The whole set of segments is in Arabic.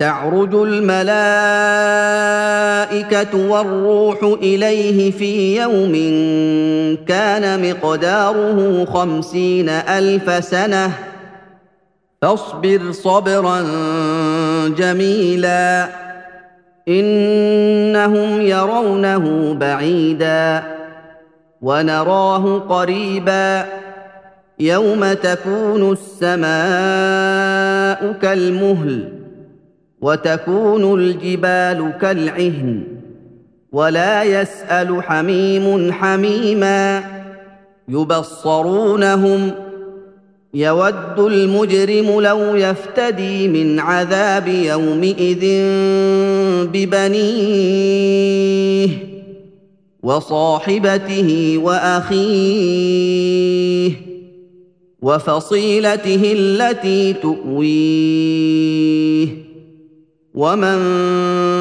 تعرج الملائكة والروح إليه في يوم كان مقداره خمسين ألف سنة. فاصبر صبرا جميلا. إنهم يرونه بعيدا. ونراه قريبا. يوم تكون السماء كالمهل. وتكون الجبال كالعهن ولا يسأل حميم حميما يبصرونهم يود المجرم لو يفتدي من عذاب يومئذ ببنيه وصاحبته وأخيه وفصيلته التي تؤويه ومن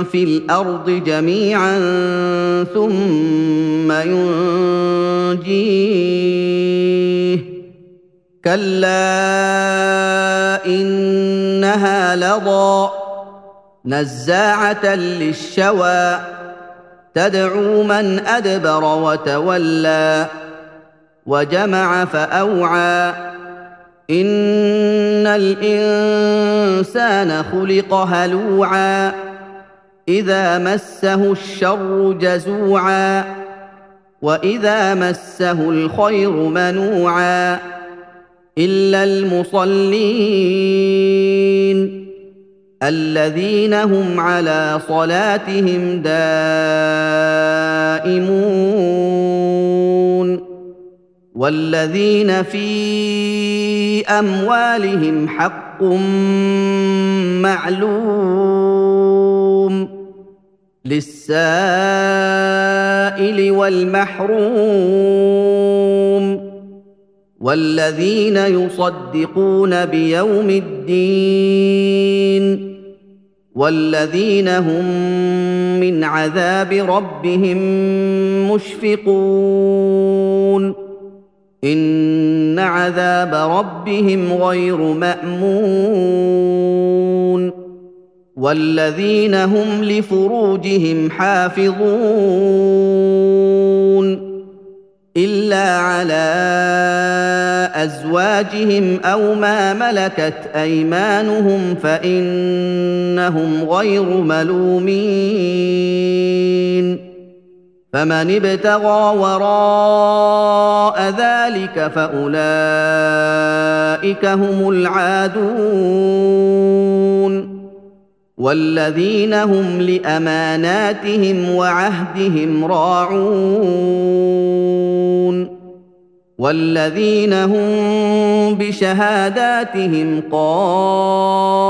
في الأرض جميعا ثم ينجيه كلا انها لظى نزاعه للشوى تدعو من ادبر وتولى وجمع فاوعى ان الانسان خلق هلوعا اذا مسه الشر جزوعا واذا مسه الخير منوعا الا المصلين الذين هم على صلاتهم دائمون والذين في أموالهم حق معلوم للسائل والمحروم والذين يصدقون بيوم الدين والذين هم من عذاب ربهم مشفقون ان عذاب ربهم غير مامون والذين هم لفروجهم حافظون الا على ازواجهم أو ما ملكت ايمانهم فانهم غير ملومين فمن ابتغى وراء ذلك فأولئك هم العادون. والذين هم لأماناتهم وعهدهم راعون. والذين هم بشهاداتهم قائمون.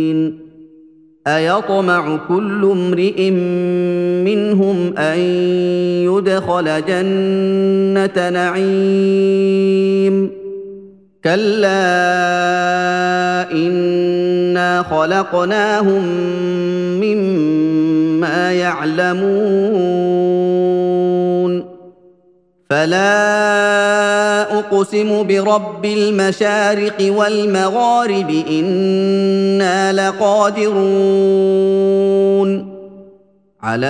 أيطمع كل امرئ منهم أن يدخل جنة نعيم. كلا إنا خلقناهم مما يعلمون. فلا اقسم برب المشارق والمغارب أنا لقادرون على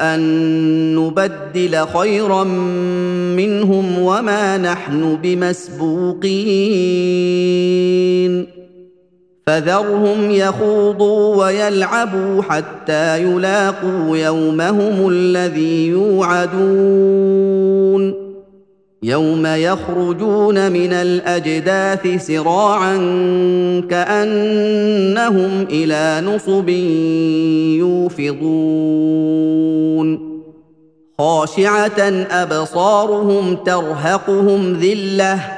ان نبدل خيرا منهم وما نحن بمسبوقين فذرهم يخوضوا ويلعبوا حتى يلاقوا يومهم الذي يوعدون. يوم يخرجون من الأجداث سراعا كأنهم إلى نصب يوفضون. خاشعة أبصارهم ترهقهم ذلة